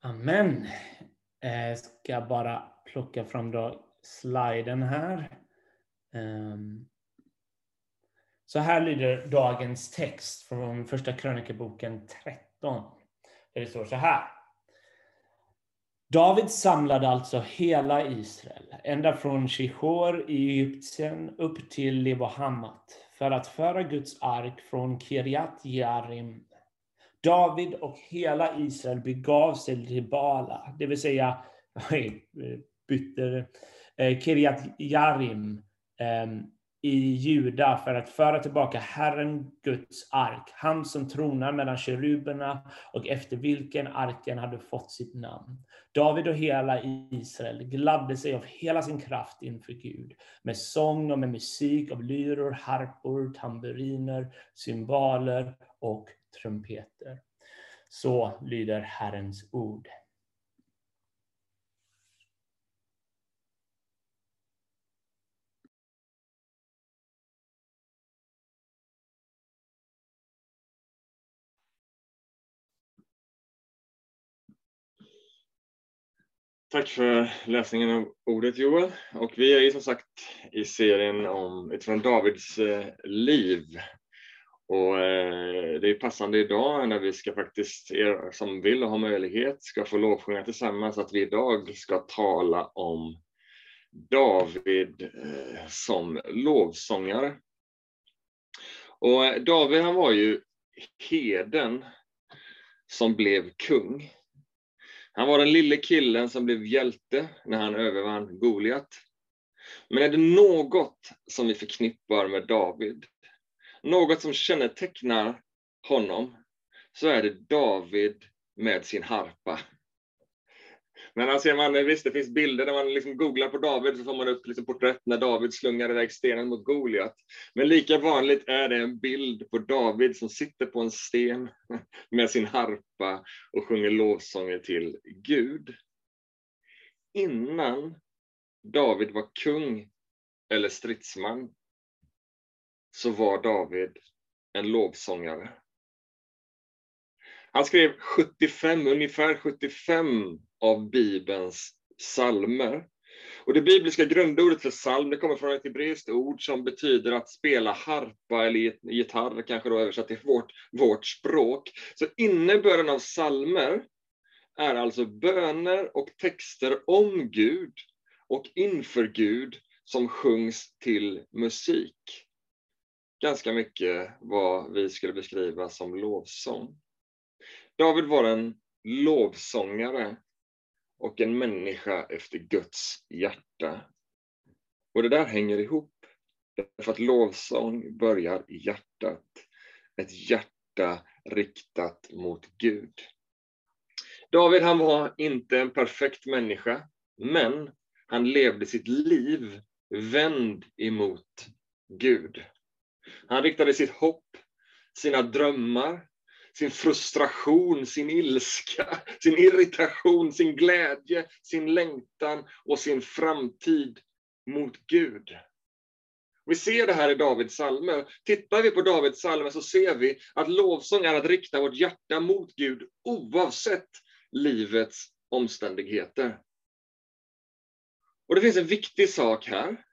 Amen. Eh, jag ska bara plocka fram då sliden här. Ehm. Så här lyder dagens text från Första krönikeboken 13. Där det står så här. David samlade alltså hela Israel, ända från Shihor i Egypten upp till Lebohammat, för att föra Guds ark från Kirjat Jarim. David och hela Israel begav sig till Bala, det vill säga bytte eh, Jarim ehm, i Juda för att föra tillbaka Herren Guds ark, han som tronar mellan keruberna och efter vilken arken hade fått sitt namn. David och hela Israel gladde sig av hela sin kraft inför Gud, med sång och med musik av lyror, harpor, tamburiner, cymbaler och trumpeter. Så lyder Herrens ord. Tack för läsningen av ordet Joel. Och vi är ju som sagt i serien om utifrån Davids eh, liv. Och eh, det är passande idag när vi ska faktiskt, er som vill och har möjlighet, ska få lovsjunga tillsammans, att vi idag ska tala om David eh, som lovsångare. Och eh, David han var ju heden som blev kung. Han var den lille killen som blev hjälte när han övervann Goliat. Men är det något som vi förknippar med David, något som kännetecknar honom, så är det David med sin harpa. Men alltså, man, visst, det finns bilder när man liksom googlar på David så får man upp liksom porträtt när David slungar iväg stenen mot Goliat. Men lika vanligt är det en bild på David som sitter på en sten med sin harpa och sjunger lovsånger till Gud. Innan David var kung eller stridsman så var David en lovsångare. Han skrev 75, ungefär 75 av Bibelns psalmer. Och det bibliska grundordet för psalm det kommer från ett hebreiskt ord som betyder att spela harpa eller gitarr, kanske då översatt till vårt, vårt språk. Så innebörden av psalmer är alltså böner och texter om Gud och inför Gud som sjungs till musik. Ganska mycket vad vi skulle beskriva som lovsång. David var en lovsångare och en människa efter Guds hjärta. Och det där hänger ihop, därför att lovsång börjar i hjärtat. Ett hjärta riktat mot Gud. David han var inte en perfekt människa, men han levde sitt liv vänd emot Gud. Han riktade sitt hopp, sina drömmar, sin frustration, sin ilska, sin irritation, sin glädje, sin längtan och sin framtid mot Gud. Vi ser det här i Davids psalmer. Tittar vi på Davids psalmer så ser vi att lovsång är att rikta vårt hjärta mot Gud oavsett livets omständigheter. Och det finns en viktig sak här.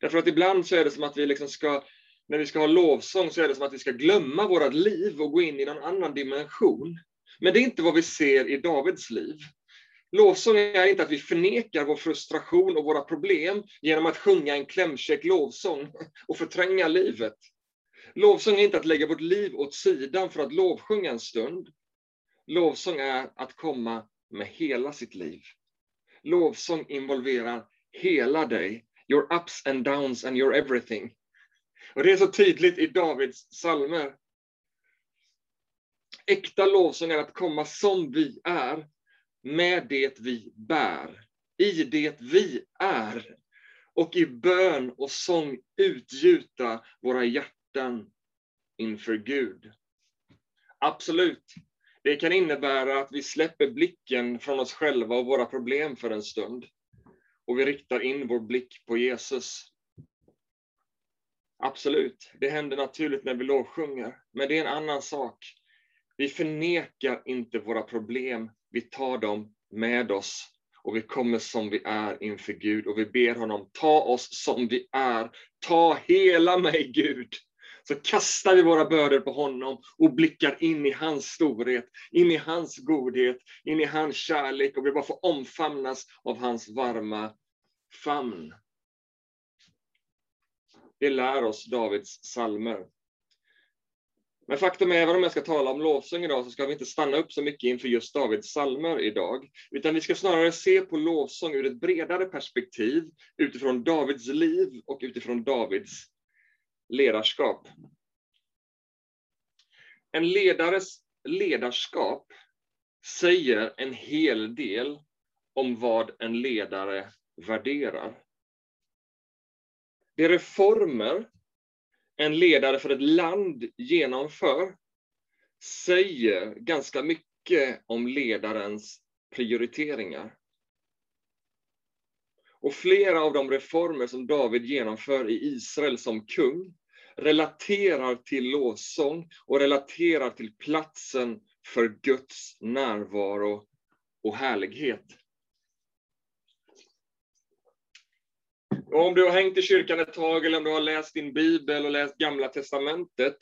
Därför att ibland så är det som att vi liksom ska när vi ska ha lovsång så är det som att vi ska glömma vårt liv och gå in i någon annan dimension. Men det är inte vad vi ser i Davids liv. Lovsång är inte att vi förnekar vår frustration och våra problem genom att sjunga en klämkäck lovsång och förtränga livet. Lovsång är inte att lägga vårt liv åt sidan för att lovsjunga en stund. Lovsång är att komma med hela sitt liv. Lovsång involverar hela dig, your ups and downs and your everything. Och det är så tydligt i Davids psalmer. Äkta lovsång är att komma som vi är, med det vi bär, i det vi är, och i bön och sång utgjuta våra hjärtan inför Gud. Absolut, det kan innebära att vi släpper blicken från oss själva och våra problem för en stund. Och vi riktar in vår blick på Jesus. Absolut, det händer naturligt när vi lovsjunger, men det är en annan sak. Vi förnekar inte våra problem, vi tar dem med oss. Och vi kommer som vi är inför Gud. Och vi ber honom ta oss som vi är. Ta hela mig Gud. Så kastar vi våra bördor på honom och blickar in i hans storhet, in i hans godhet, in i hans kärlek. Och vi bara får omfamnas av hans varma famn. Det lär oss Davids salmer. Men faktum är, även om jag ska tala om lovsång idag, så ska vi inte stanna upp så mycket inför just Davids salmer idag, utan vi ska snarare se på lovsång ur ett bredare perspektiv, utifrån Davids liv och utifrån Davids ledarskap. En ledares ledarskap säger en hel del om vad en ledare värderar. Det reformer en ledare för ett land genomför säger ganska mycket om ledarens prioriteringar. Och flera av de reformer som David genomför i Israel som kung relaterar till lovsång och relaterar till platsen för Guds närvaro och härlighet. Och om du har hängt i kyrkan ett tag eller om du har läst din bibel och läst Gamla Testamentet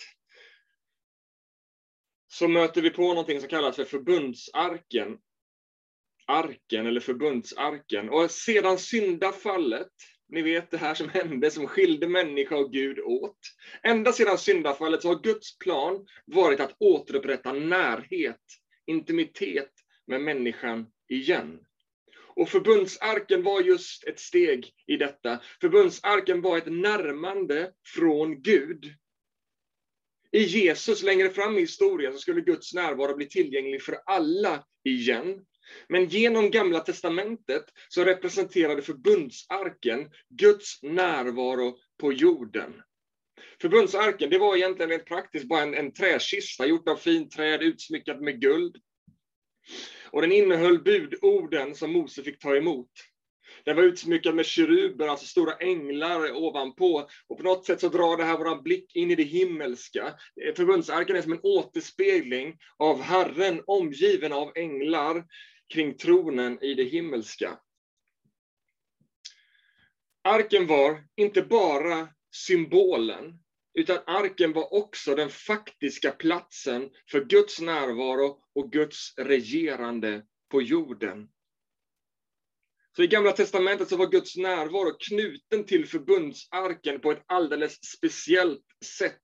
så möter vi på någonting som kallas för förbundsarken. Arken eller förbundsarken. Och sedan syndafallet, ni vet det här som hände som skilde människa och Gud åt. Ända sedan syndafallet så har Guds plan varit att återupprätta närhet, intimitet med människan igen. Och förbundsarken var just ett steg i detta. Förbundsarken var ett närmande från Gud. I Jesus längre fram i historien så skulle Guds närvaro bli tillgänglig för alla igen. Men genom Gamla Testamentet så representerade förbundsarken Guds närvaro på jorden. Förbundsarken, det var egentligen rent praktiskt bara en, en träkista gjort av fint träd utsmyckad med guld. Och den innehöll budorden som Mose fick ta emot. Den var utsmyckad med keruber, alltså stora änglar ovanpå. Och på något sätt så drar det här vår blick in i det himmelska. Förbundsarken är som en återspegling av Herren, omgiven av änglar kring tronen i det himmelska. Arken var inte bara symbolen utan arken var också den faktiska platsen för Guds närvaro och Guds regerande på jorden. Så i Gamla Testamentet så var Guds närvaro knuten till förbundsarken på ett alldeles speciellt sätt.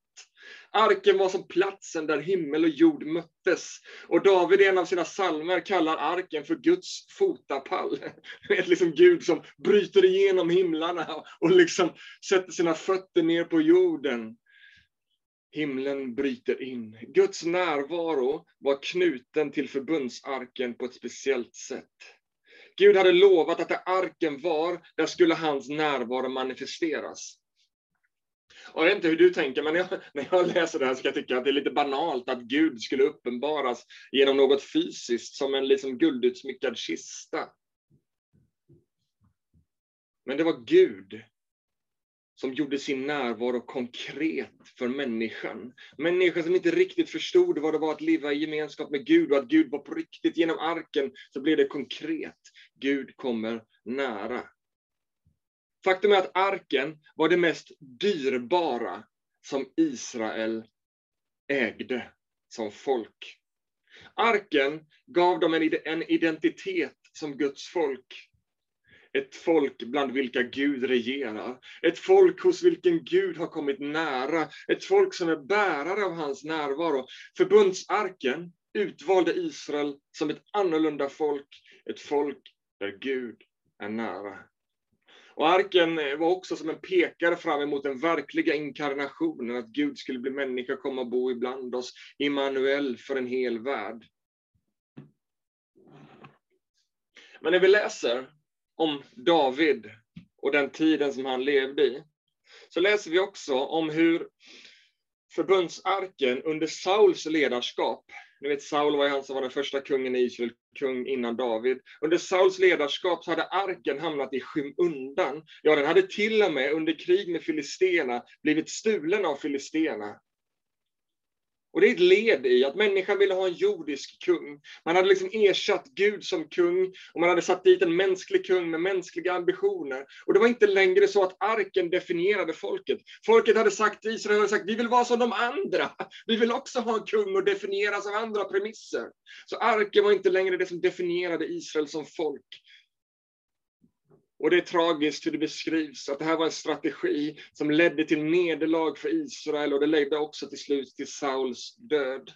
Arken var som platsen där himmel och jord möttes. Och David i en av sina salmer kallar arken för Guds fotapall. Det är liksom Gud som bryter igenom himlarna och liksom sätter sina fötter ner på jorden. Himlen bryter in. Guds närvaro var knuten till förbundsarken på ett speciellt sätt. Gud hade lovat att där arken var, där skulle hans närvaro manifesteras. Jag vet inte hur du tänker, men när jag, när jag läser det här så kan jag tycka att det är lite banalt att Gud skulle uppenbaras genom något fysiskt, som en liksom guldutsmyckad kista. Men det var Gud som gjorde sin närvaro konkret för människan. Människan som inte riktigt förstod vad det var att leva i gemenskap med Gud och att Gud var på riktigt. Genom arken så blev det konkret. Gud kommer nära. Faktum är att arken var det mest dyrbara som Israel ägde som folk. Arken gav dem en identitet som Guds folk. Ett folk bland vilka Gud regerar. Ett folk hos vilken Gud har kommit nära. Ett folk som är bärare av hans närvaro. Förbundsarken utvalde Israel som ett annorlunda folk. Ett folk där Gud är nära. Och arken eh, var också som en pekare fram emot den verkliga inkarnationen, att Gud skulle bli människa, och komma och bo ibland oss. Immanuel för en hel värld. Men när vi läser om David och den tiden som han levde i, så läser vi också om hur förbundsarken under Sauls ledarskap, ni vet Saul var ju han som var den första kungen i Israel, kung innan David. Under Sauls ledarskap så hade arken hamnat i skymundan. Ja, den hade till och med under krig med filisterna blivit stulen av filisterna. Och det är ett led i att människan ville ha en jordisk kung. Man hade liksom ersatt Gud som kung och man hade satt dit en mänsklig kung med mänskliga ambitioner. Och det var inte längre så att arken definierade folket. Folket hade sagt, Israel hade sagt, vi vill vara som de andra. Vi vill också ha en kung och definieras av andra premisser. Så arken var inte längre det som definierade Israel som folk. Och det är tragiskt hur det beskrivs, att det här var en strategi som ledde till nederlag för Israel och det ledde också till slut till Sauls död.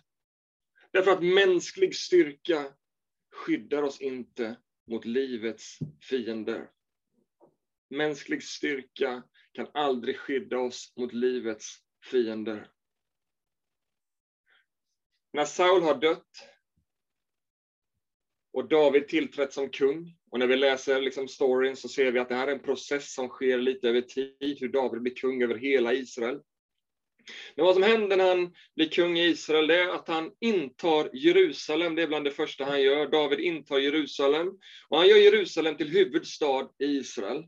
Därför att mänsklig styrka skyddar oss inte mot livets fiender. Mänsklig styrka kan aldrig skydda oss mot livets fiender. När Saul har dött och David tillträtt som kung. Och när vi läser liksom storyn så ser vi att det här är en process som sker lite över tid, hur David blir kung över hela Israel. Men vad som händer när han blir kung i Israel, det är att han intar Jerusalem. Det är bland det första han gör. David intar Jerusalem. Och han gör Jerusalem till huvudstad i Israel.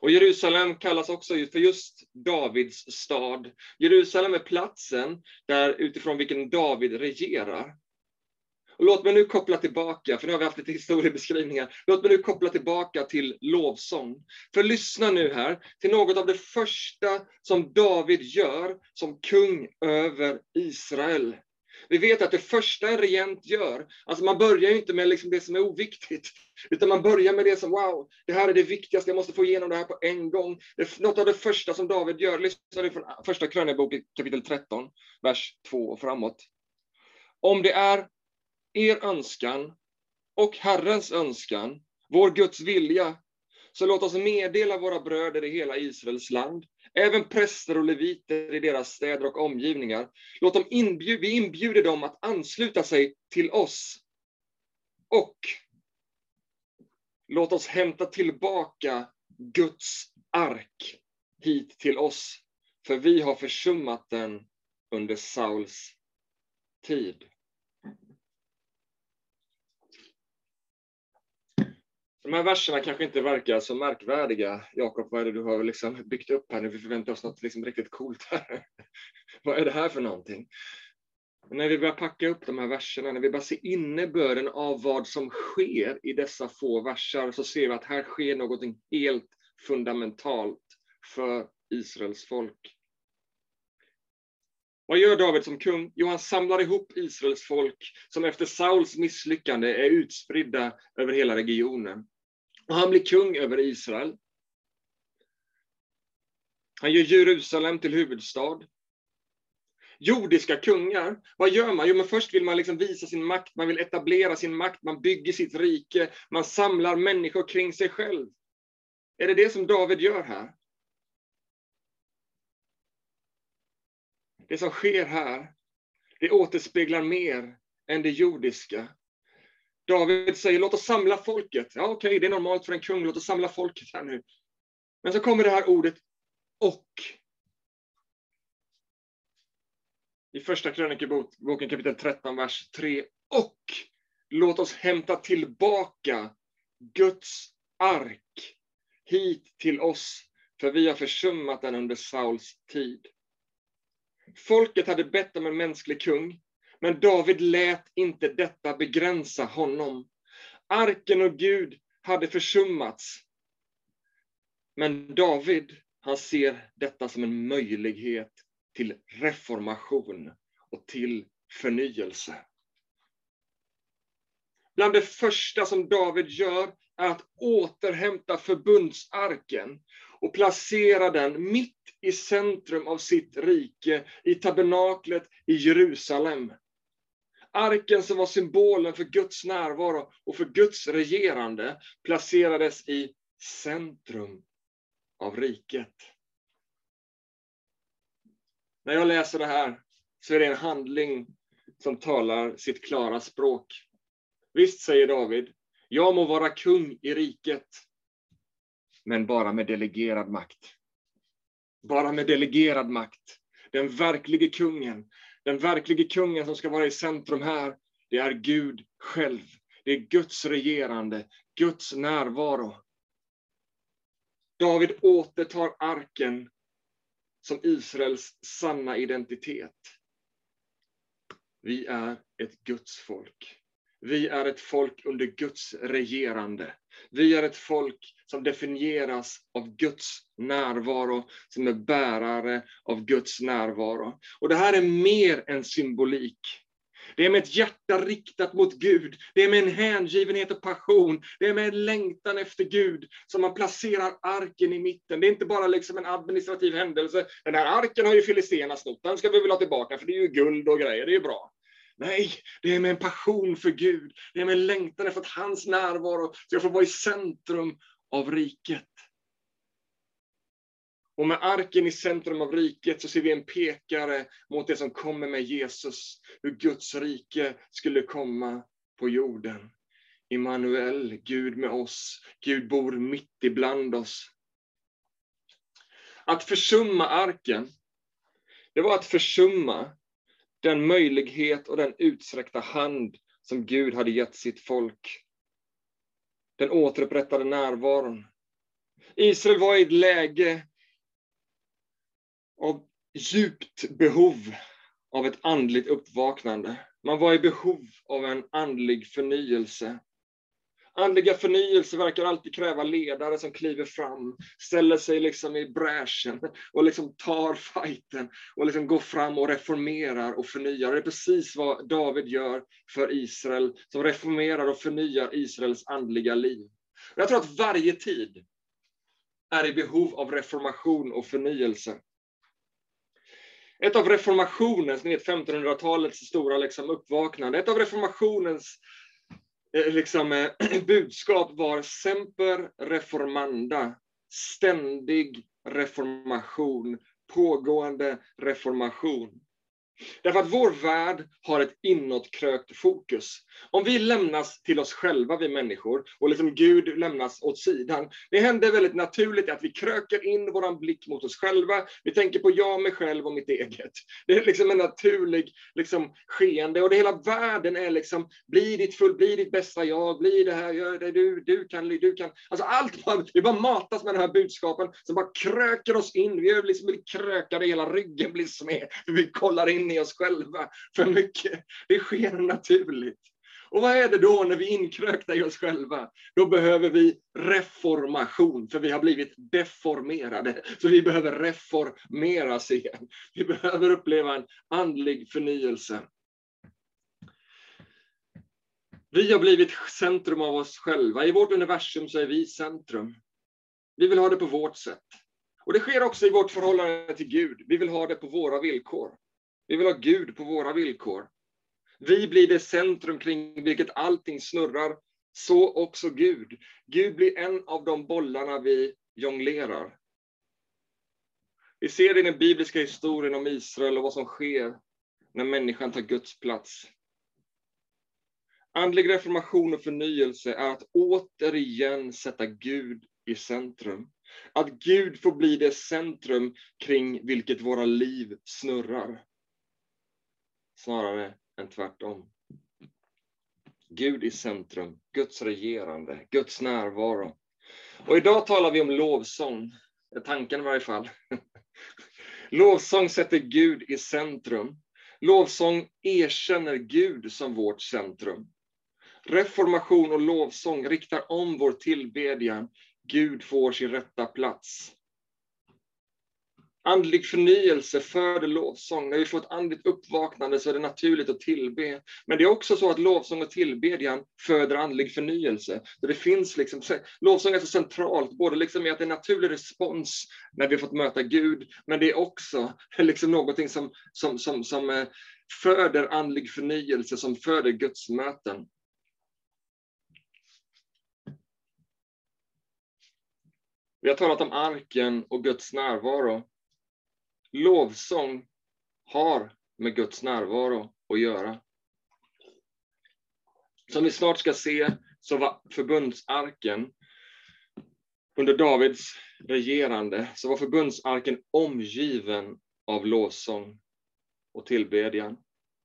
Och Jerusalem kallas också för just Davids stad. Jerusalem är platsen där utifrån vilken David regerar. Och låt mig nu koppla tillbaka, för nu har vi haft lite historiebeskrivningar. Låt mig nu koppla tillbaka till lovsång. För lyssna nu här till något av det första som David gör som kung över Israel. Vi vet att det första en regent gör, alltså man börjar ju inte med liksom det som är oviktigt, utan man börjar med det som, wow, det här är det viktigaste, jag måste få igenom det här på en gång. Det är något av det första som David gör, lyssna nu från första krönikboken kapitel 13, vers 2 och framåt. Om det är er önskan och Herrens önskan, vår Guds vilja, så låt oss meddela våra bröder i hela Israels land, även präster och leviter i deras städer och omgivningar. Låt dem inbjud, vi inbjuder dem att ansluta sig till oss. Och låt oss hämta tillbaka Guds ark hit till oss, för vi har försummat den under Sauls tid. De här verserna kanske inte verkar så märkvärdiga. Jakob, vad är det du har liksom byggt upp här nu? Vi förväntar oss något liksom riktigt coolt här. vad är det här för någonting? Men när vi börjar packa upp de här verserna, när vi bara ser innebörden av vad som sker i dessa få verser, så ser vi att här sker någonting helt fundamentalt för Israels folk. Vad gör David som kung? Jo, han samlar ihop Israels folk som efter Sauls misslyckande är utspridda över hela regionen. Och han blir kung över Israel. Han gör Jerusalem till huvudstad. Jordiska kungar, vad gör man? Jo, men först vill man liksom visa sin makt, man vill etablera sin makt, man bygger sitt rike, man samlar människor kring sig själv. Är det det som David gör här? Det som sker här, det återspeglar mer än det jordiska. David säger låt oss samla folket. Ja, okej, okay, det är normalt för en kung, låt oss samla folket här nu. Men så kommer det här ordet och. I första krönikeboken kapitel 13, vers 3. Och låt oss hämta tillbaka Guds ark hit till oss, för vi har försummat den under Sauls tid. Folket hade bett om en mänsklig kung, men David lät inte detta begränsa honom. Arken och Gud hade försummats. Men David, han ser detta som en möjlighet till reformation och till förnyelse. Bland det första som David gör är att återhämta förbundsarken och placera den mitt i centrum av sitt rike, i tabernaklet i Jerusalem. Arken som var symbolen för Guds närvaro och för Guds regerande placerades i centrum av riket. När jag läser det här så är det en handling som talar sitt klara språk. Visst, säger David, jag må vara kung i riket, men bara med delegerad makt. Bara med delegerad makt. Den verklige kungen, den verklige kungen som ska vara i centrum här, det är Gud själv. Det är Guds regerande, Guds närvaro. David återtar arken som Israels sanna identitet. Vi är ett Guds folk. Vi är ett folk under Guds regerande. Vi är ett folk som definieras av Guds närvaro, som är bärare av Guds närvaro. Och det här är mer än symbolik. Det är med ett hjärta riktat mot Gud. Det är med en hängivenhet och passion. Det är med en längtan efter Gud som man placerar arken i mitten. Det är inte bara liksom en administrativ händelse. Den här arken har ju filisterna snott. Den ska vi väl ha tillbaka, för det är ju guld och grejer. Det är ju bra. Nej, det är med en passion för Gud. Det är med en längtan efter att hans närvaro ska få vara i centrum av riket. Och med arken i centrum av riket så ser vi en pekare mot det som kommer med Jesus. Hur Guds rike skulle komma på jorden. Immanuel, Gud med oss. Gud bor mitt ibland oss. Att försumma arken, det var att försumma den möjlighet och den utsträckta hand som Gud hade gett sitt folk. Den återupprättade närvaron. Israel var i ett läge av djupt behov av ett andligt uppvaknande. Man var i behov av en andlig förnyelse. Andliga förnyelse verkar alltid kräva ledare som kliver fram, ställer sig liksom i bräschen och liksom tar fighten och liksom går fram och reformerar och förnyar. Det är precis vad David gör för Israel, som reformerar och förnyar Israels andliga liv. Jag tror att varje tid är i behov av reformation och förnyelse. Ett av reformationens, ni vet 1500-talets stora liksom uppvaknande, ett av reformationens Eh, liksom, eh, budskap var semper reformanda, ständig reformation, pågående reformation. Därför att vår värld har ett inåtkrökt fokus. Om vi lämnas till oss själva, vi människor, och liksom Gud lämnas åt sidan. Det händer väldigt naturligt att vi kröker in vår blick mot oss själva. Vi tänker på jag, mig själv och mitt eget. Det är liksom en naturlig liksom, skeende. Och det hela världen är liksom, bli ditt full, bli ditt bästa jag, bli det här, gör det du, du kan, du kan. Alltså allt bara, vi bara matas med de här budskapen som bara kröker oss in. Vi är liksom krökade, hela ryggen blir sned. Vi kollar in i oss själva för mycket. Det sker naturligt. Och vad är det då när vi är inkrökta i oss själva? Då behöver vi reformation, för vi har blivit deformerade. Så vi behöver reformeras igen. Vi behöver uppleva en andlig förnyelse. Vi har blivit centrum av oss själva. I vårt universum så är vi centrum. Vi vill ha det på vårt sätt. Och det sker också i vårt förhållande till Gud. Vi vill ha det på våra villkor. Vi vill ha Gud på våra villkor. Vi blir det centrum kring vilket allting snurrar, så också Gud. Gud blir en av de bollarna vi jonglerar. Vi ser det i den bibliska historien om Israel och vad som sker när människan tar Guds plats. Andlig reformation och förnyelse är att återigen sätta Gud i centrum. Att Gud får bli det centrum kring vilket våra liv snurrar snarare än tvärtom. Gud i centrum, Guds regerande, Guds närvaro. Och idag talar vi om lovsång, är tanken i varje fall. Lovsång sätter Gud i centrum. Lovsång erkänner Gud som vårt centrum. Reformation och lovsång riktar om vår tillbedjan. Gud får sin rätta plats. Andlig förnyelse föder lovsång. När vi får ett andligt uppvaknande så är det naturligt att tillbe. Men det är också så att lovsång och tillbedjan föder andlig förnyelse. Så det finns liksom, lovsång är så centralt, både liksom i att det är en naturlig respons när vi har fått möta Gud, men det är också liksom någonting som, som, som, som eh, föder andlig förnyelse, som föder Guds möten. Vi har talat om arken och Guds närvaro lovsång har med Guds närvaro att göra. Som vi snart ska se så var förbundsarken under Davids regerande så var förbundsarken omgiven av lovsång och tillbedjan.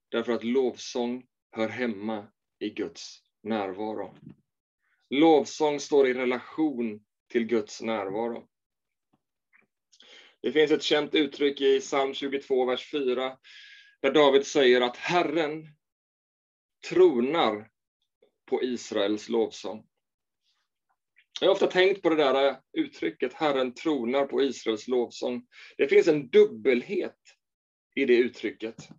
Därför att lovsång hör hemma i Guds närvaro. Lovsång står i relation till Guds närvaro. Det finns ett känt uttryck i psalm 22, vers 4. där David säger att Herren tronar på Israels lovsång. Jag har ofta tänkt på det där uttrycket, Herren tronar på Israels lovsång. Det finns en dubbelhet i det uttrycket.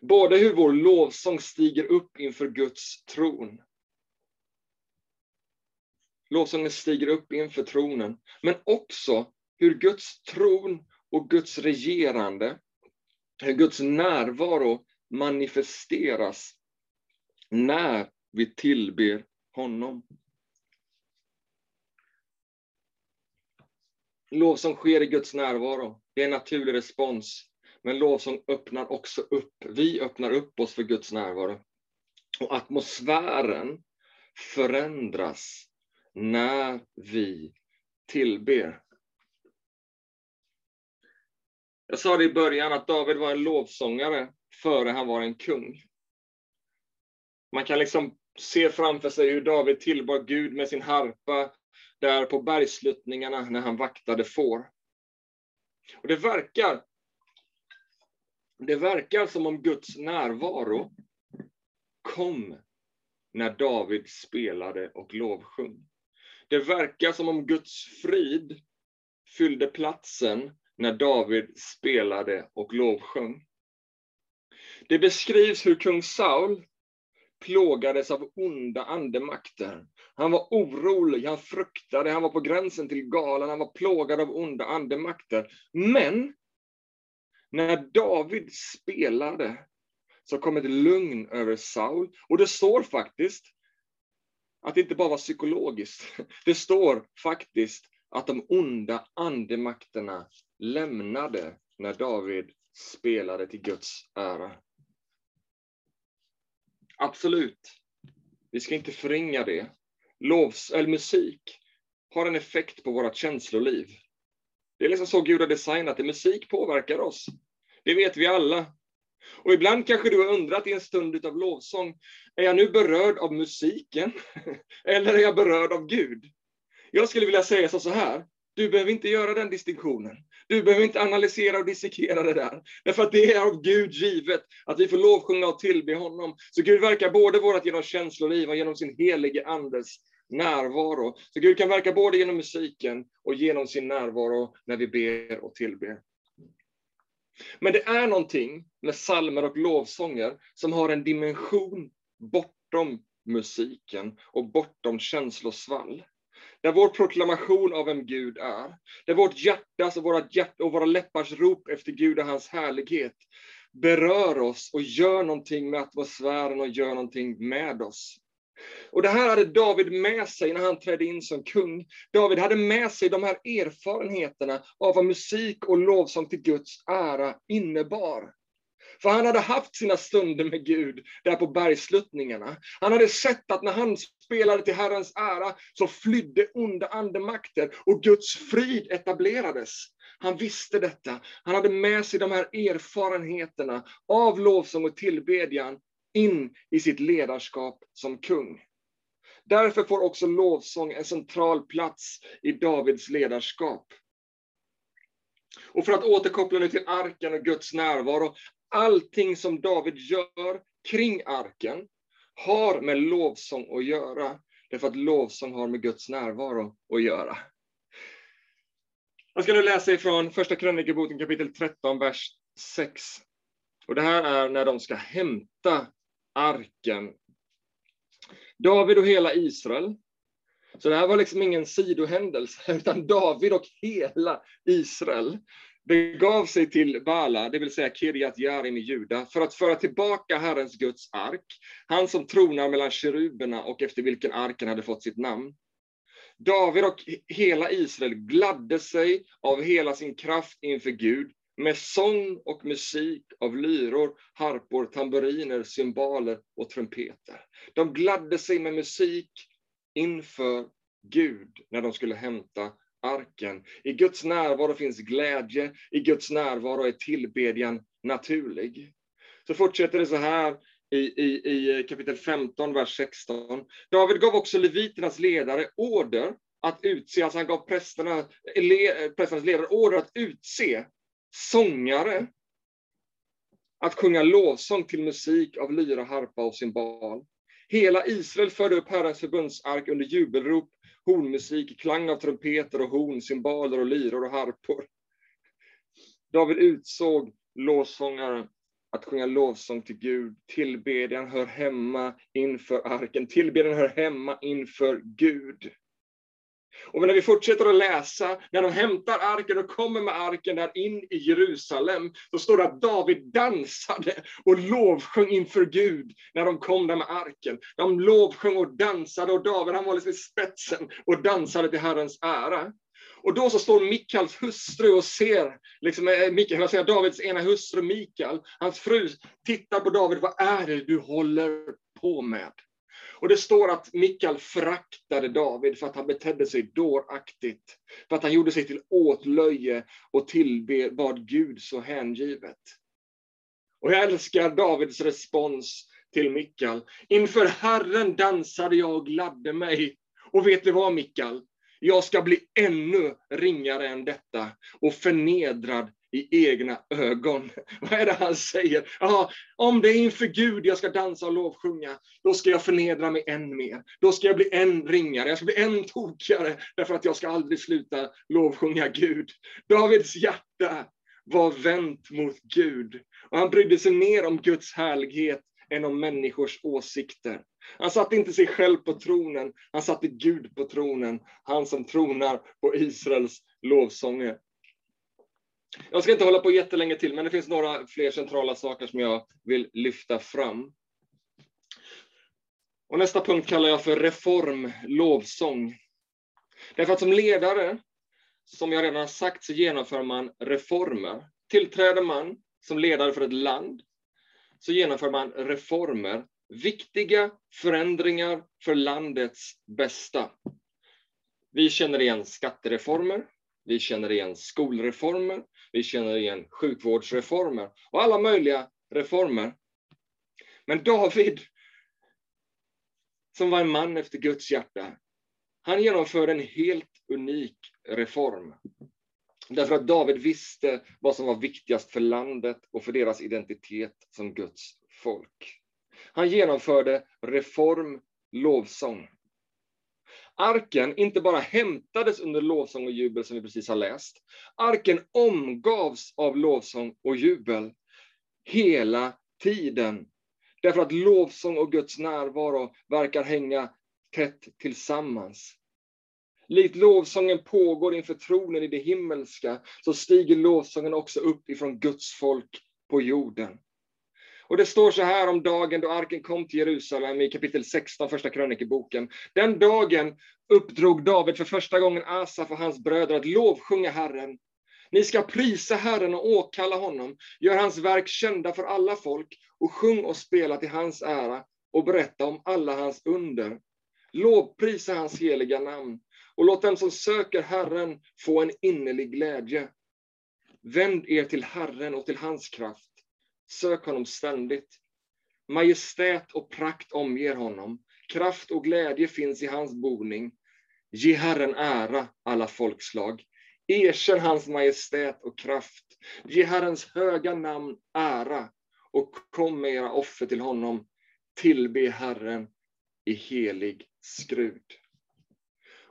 Både hur vår lovsång stiger upp inför Guds tron. Lovsången stiger upp inför tronen, men också hur Guds tron och Guds regerande, hur Guds närvaro manifesteras när vi tillber honom. Lovsång sker i Guds närvaro. Det är en naturlig respons. Men lovsång öppnar också upp. Vi öppnar upp oss för Guds närvaro. Och atmosfären förändras när vi tillber. Jag sa det i början att David var en lovsångare före han var en kung. Man kan liksom se framför sig hur David tillbar Gud med sin harpa där på bergsluttningarna när han vaktade får. Och det verkar, det verkar som om Guds närvaro kom när David spelade och lovsjung. Det verkar som om Guds frid fyllde platsen när David spelade och lovsjöng. Det beskrivs hur kung Saul plågades av onda andemakter. Han var orolig, han fruktade, han var på gränsen till galen, han var plågad av onda andemakter. Men när David spelade så kom ett lugn över Saul. Och det står faktiskt att det inte bara var psykologiskt. Det står faktiskt att de onda andemakterna lämnade när David spelade till Guds ära. Absolut. Vi ska inte förringa det. Lovs, eller musik har en effekt på vårt känsloliv. Det är liksom så Gud har designat det. Musik påverkar oss. Det vet vi alla. Och ibland kanske du har undrat i en stund av lovsång, är jag nu berörd av musiken? Eller är jag berörd av Gud? Jag skulle vilja säga så här, du behöver inte göra den distinktionen. Du behöver inte analysera och dissekera det där. Därför att det är av Gud givet att vi får lovsjunga och tillbe honom. Så Gud verkar både vårt genom känsloliv och genom sin helige Andes närvaro. Så Gud kan verka både genom musiken och genom sin närvaro när vi ber och tillber. Men det är någonting med salmer och lovsånger som har en dimension bortom musiken och bortom känslosvall. Där vår proklamation av vem Gud är, där vårt hjärtas och våra, hjärt och våra läppars rop efter Gud och hans härlighet berör oss och gör någonting med atmosfären och gör någonting med oss. Och det här hade David med sig när han trädde in som kung. David hade med sig de här erfarenheterna av vad musik och lovsång till Guds ära innebar. För han hade haft sina stunder med Gud där på bergsluttningarna. Han hade sett att när han spelade till Herrens ära så flydde onda andemakter och Guds frid etablerades. Han visste detta. Han hade med sig de här erfarenheterna av lovsång och tillbedjan in i sitt ledarskap som kung. Därför får också lovsång en central plats i Davids ledarskap. Och för att återkoppla nu till arken och Guds närvaro. Allting som David gör kring arken har med lovsång att göra. Därför att lovsång har med Guds närvaro att göra. Jag ska nu läsa ifrån Första krönikeboken kapitel 13, vers 6. Och det här är när de ska hämta arken. David och hela Israel. Så det här var liksom ingen sidohändelse, utan David och hela Israel begav sig till Bala, det vill säga Kirjat Jarim i Juda, för att föra tillbaka Herrens Guds ark, han som tronar mellan keruberna och efter vilken arken hade fått sitt namn. David och hela Israel gladde sig av hela sin kraft inför Gud med sång och musik av lyror, harpor, tamburiner, cymbaler och trumpeter. De gladde sig med musik inför Gud när de skulle hämta arken. I Guds närvaro finns glädje, i Guds närvaro är tillbedjan naturlig. Så fortsätter det så här i, i, i kapitel 15, vers 16. David gav också leviternas ledare order att utse, alltså han gav prästerna, prästernas ledare order att utse sångare att sjunga lovsång till musik av lyra, harpa och cymbal. Hela Israel förde upp Herrens förbundsark under jubelrop, hornmusik, klang av trumpeter och horn, cymbaler och lyror och harpor. David utsåg lovsångare att sjunga lovsång till Gud. Tillbedjan hör hemma inför arken. Tillbedjan hör hemma inför Gud. Och när vi fortsätter att läsa, när de hämtar arken och kommer med arken där in i Jerusalem, så står det att David dansade och lovsjöng inför Gud när de kom där med arken. De lovsjöng och dansade och David han var liksom i spetsen och dansade till Herrens ära. Och då så står Mikals hustru och ser, liksom, eh, Mikael, jag säger Davids ena hustru Mikael, hans fru, tittar på David, vad är det du håller på med? Och det står att Mikael fraktade David för att han betedde sig dåraktigt, för att han gjorde sig till åtlöje och tillbad Gud så hängivet. Och jag älskar Davids respons till Mikael. Inför Herren dansade jag och gladde mig. Och vet du vad Mikael? Jag ska bli ännu ringare än detta och förnedrad i egna ögon. Vad är det han säger? Ja, om det är inför Gud jag ska dansa och lovsjunga, då ska jag förnedra mig än mer. Då ska jag bli än ringare, jag ska bli än tokigare, därför att jag ska aldrig sluta lovsjunga Gud. Davids hjärta var vänt mot Gud, och han brydde sig mer om Guds härlighet än om människors åsikter. Han satte inte sig själv på tronen, han satte Gud på tronen, han som tronar på Israels lovsånger. Jag ska inte hålla på jättelänge till, men det finns några fler centrala saker som jag vill lyfta fram. Och nästa punkt kallar jag för reform, lovsång. Därför att som ledare, som jag redan har sagt, så genomför man reformer. Tillträder man som ledare för ett land, så genomför man reformer, viktiga förändringar för landets bästa. Vi känner igen skattereformer, vi känner igen skolreformer, vi känner igen sjukvårdsreformer och alla möjliga reformer. Men David, som var en man efter Guds hjärta, han genomförde en helt unik reform. Därför att David visste vad som var viktigast för landet och för deras identitet som Guds folk. Han genomförde reform, lovsång. Arken inte bara hämtades under lovsång och jubel som vi precis har läst. Arken omgavs av lovsång och jubel hela tiden. Därför att lovsång och Guds närvaro verkar hänga tätt tillsammans. Likt lovsången pågår inför tronen i det himmelska, så stiger lovsången också upp ifrån Guds folk på jorden. Och det står så här om dagen då arken kom till Jerusalem i kapitel 16, första krönikeboken. Den dagen uppdrog David för första gången Asaf och hans bröder att lovsjunga Herren. Ni ska prisa Herren och åkalla honom, gör hans verk kända för alla folk och sjung och spela till hans ära och berätta om alla hans under. Lovprisa hans heliga namn och låt dem som söker Herren få en innerlig glädje. Vänd er till Herren och till hans kraft. Sök honom ständigt. Majestät och prakt omger honom. Kraft och glädje finns i hans boning. Ge Herren ära, alla folkslag. Erkänn hans majestät och kraft. Ge Herrens höga namn ära och kom med era offer till honom. Tillbe Herren i helig skrud.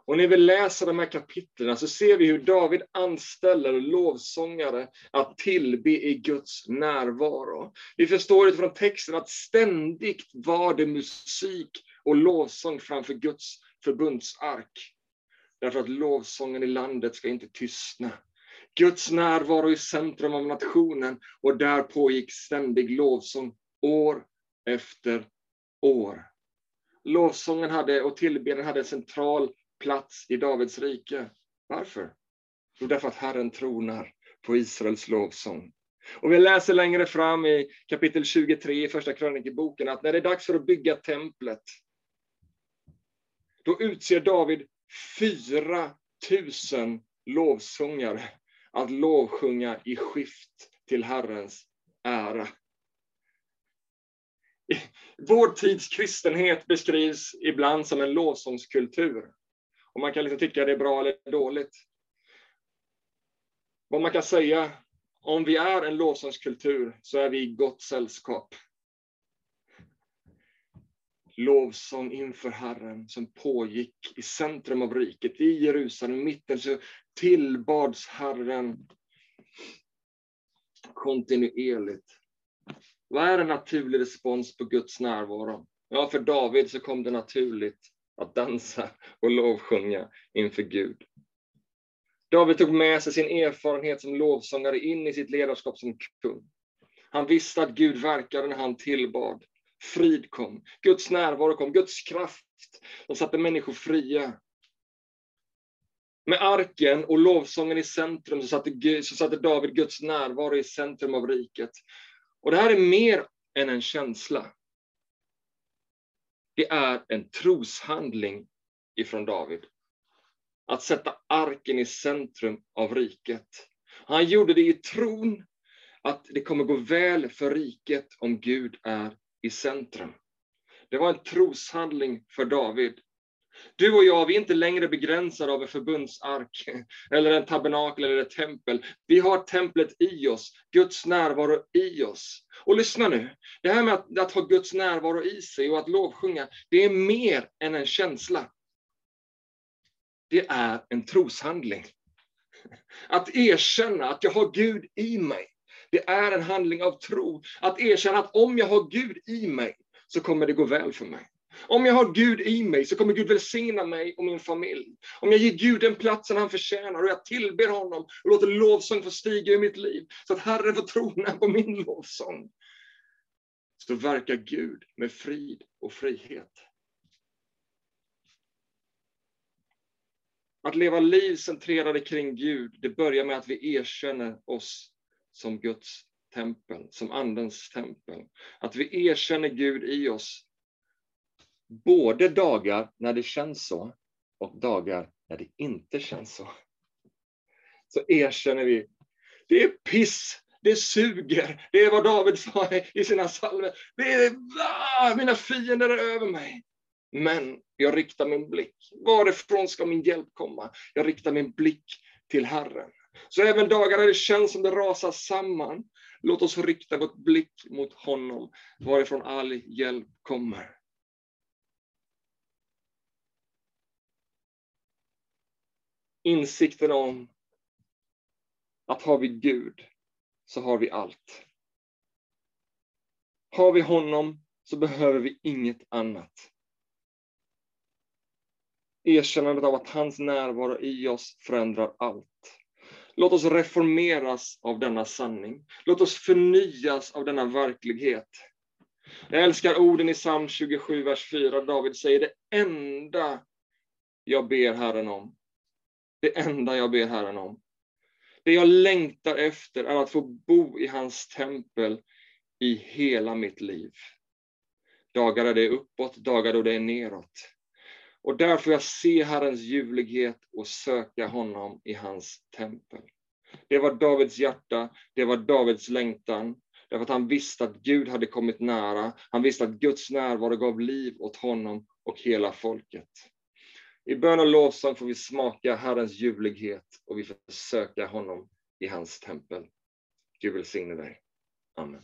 Och när vi läser de här kapitlen så ser vi hur David anställer lovsångare att tillbe i Guds närvaro. Vi förstår utifrån texten att ständigt var det musik och lovsång framför Guds förbundsark. Därför att lovsången i landet ska inte tystna. Guds närvaro i centrum av nationen och där pågick ständig lovsång år efter år. Lovsången hade, och tillbedjan hade en central plats i Davids rike. Varför? Jo, därför att Herren tronar på Israels lovsång. Och vi läser längre fram i kapitel 23 i Första krönikeboken att när det är dags för att bygga templet, då utser David 4 000 lovsångare att lovsjunga i skift till Herrens ära. Vår tids kristenhet beskrivs ibland som en lovsångskultur. Och man kan liksom tycka det är bra eller dåligt. Vad man kan säga om vi är en lovsångskultur så är vi i gott sällskap. Lovsång inför Herren som pågick i centrum av riket, i Jerusalem, mitten, så tillbads Herren kontinuerligt. Vad är en naturlig respons på Guds närvaro? Ja, för David så kom det naturligt att dansa och lovsjunga inför Gud. David tog med sig sin erfarenhet som lovsångare in i sitt ledarskap som kung. Han visste att Gud verkade när han tillbad. Frid kom, Guds närvaro kom, Guds kraft som satte människor fria. Med arken och lovsången i centrum så satte, så satte David Guds närvaro i centrum av riket. Och det här är mer än en känsla. Det är en troshandling ifrån David. Att sätta arken i centrum av riket. Han gjorde det i tron att det kommer gå väl för riket om Gud är i centrum. Det var en troshandling för David. Du och jag, vi är inte längre begränsade av en förbundsark, eller en tabernakel eller ett tempel. Vi har templet i oss, Guds närvaro i oss. Och lyssna nu, det här med att, att ha Guds närvaro i sig och att lovsjunga, det är mer än en känsla. Det är en troshandling. Att erkänna att jag har Gud i mig, det är en handling av tro. Att erkänna att om jag har Gud i mig, så kommer det gå väl för mig. Om jag har Gud i mig så kommer Gud välsigna mig och min familj. Om jag ger Gud den platsen han förtjänar och jag tillber honom och låter lovsång få stiga i mitt liv så att Herren får trona på min lovsång. Så verkar Gud med frid och frihet. Att leva liv centrerade kring Gud, det börjar med att vi erkänner oss som Guds tempel, som Andens tempel. Att vi erkänner Gud i oss Både dagar när det känns så och dagar när det inte känns så. Så erkänner vi, det är piss, det suger, det är vad David sa i sina salmer. Det är, ah, mina fiender är över mig. Men jag riktar min blick. Varifrån ska min hjälp komma? Jag riktar min blick till Herren. Så även dagar när det känns som det rasar samman, låt oss rikta vår blick mot honom, varifrån all hjälp kommer. Insikten om att har vi Gud så har vi allt. Har vi honom så behöver vi inget annat. Erkännandet av att hans närvaro i oss förändrar allt. Låt oss reformeras av denna sanning. Låt oss förnyas av denna verklighet. Jag älskar orden i psalm 27, vers 4. David säger det enda jag ber Herren om det enda jag ber Herren om. Det jag längtar efter är att få bo i hans tempel i hela mitt liv. Dagar då det är uppåt, dagar då det är neråt. Och där får jag se Herrens ljuvlighet och söka honom i hans tempel. Det var Davids hjärta, det var Davids längtan, därför att han visste att Gud hade kommit nära. Han visste att Guds närvaro gav liv åt honom och hela folket. I bön och lovsång får vi smaka Herrens ljuvlighet och vi får söka honom i hans tempel. Gud välsigne dig. Amen.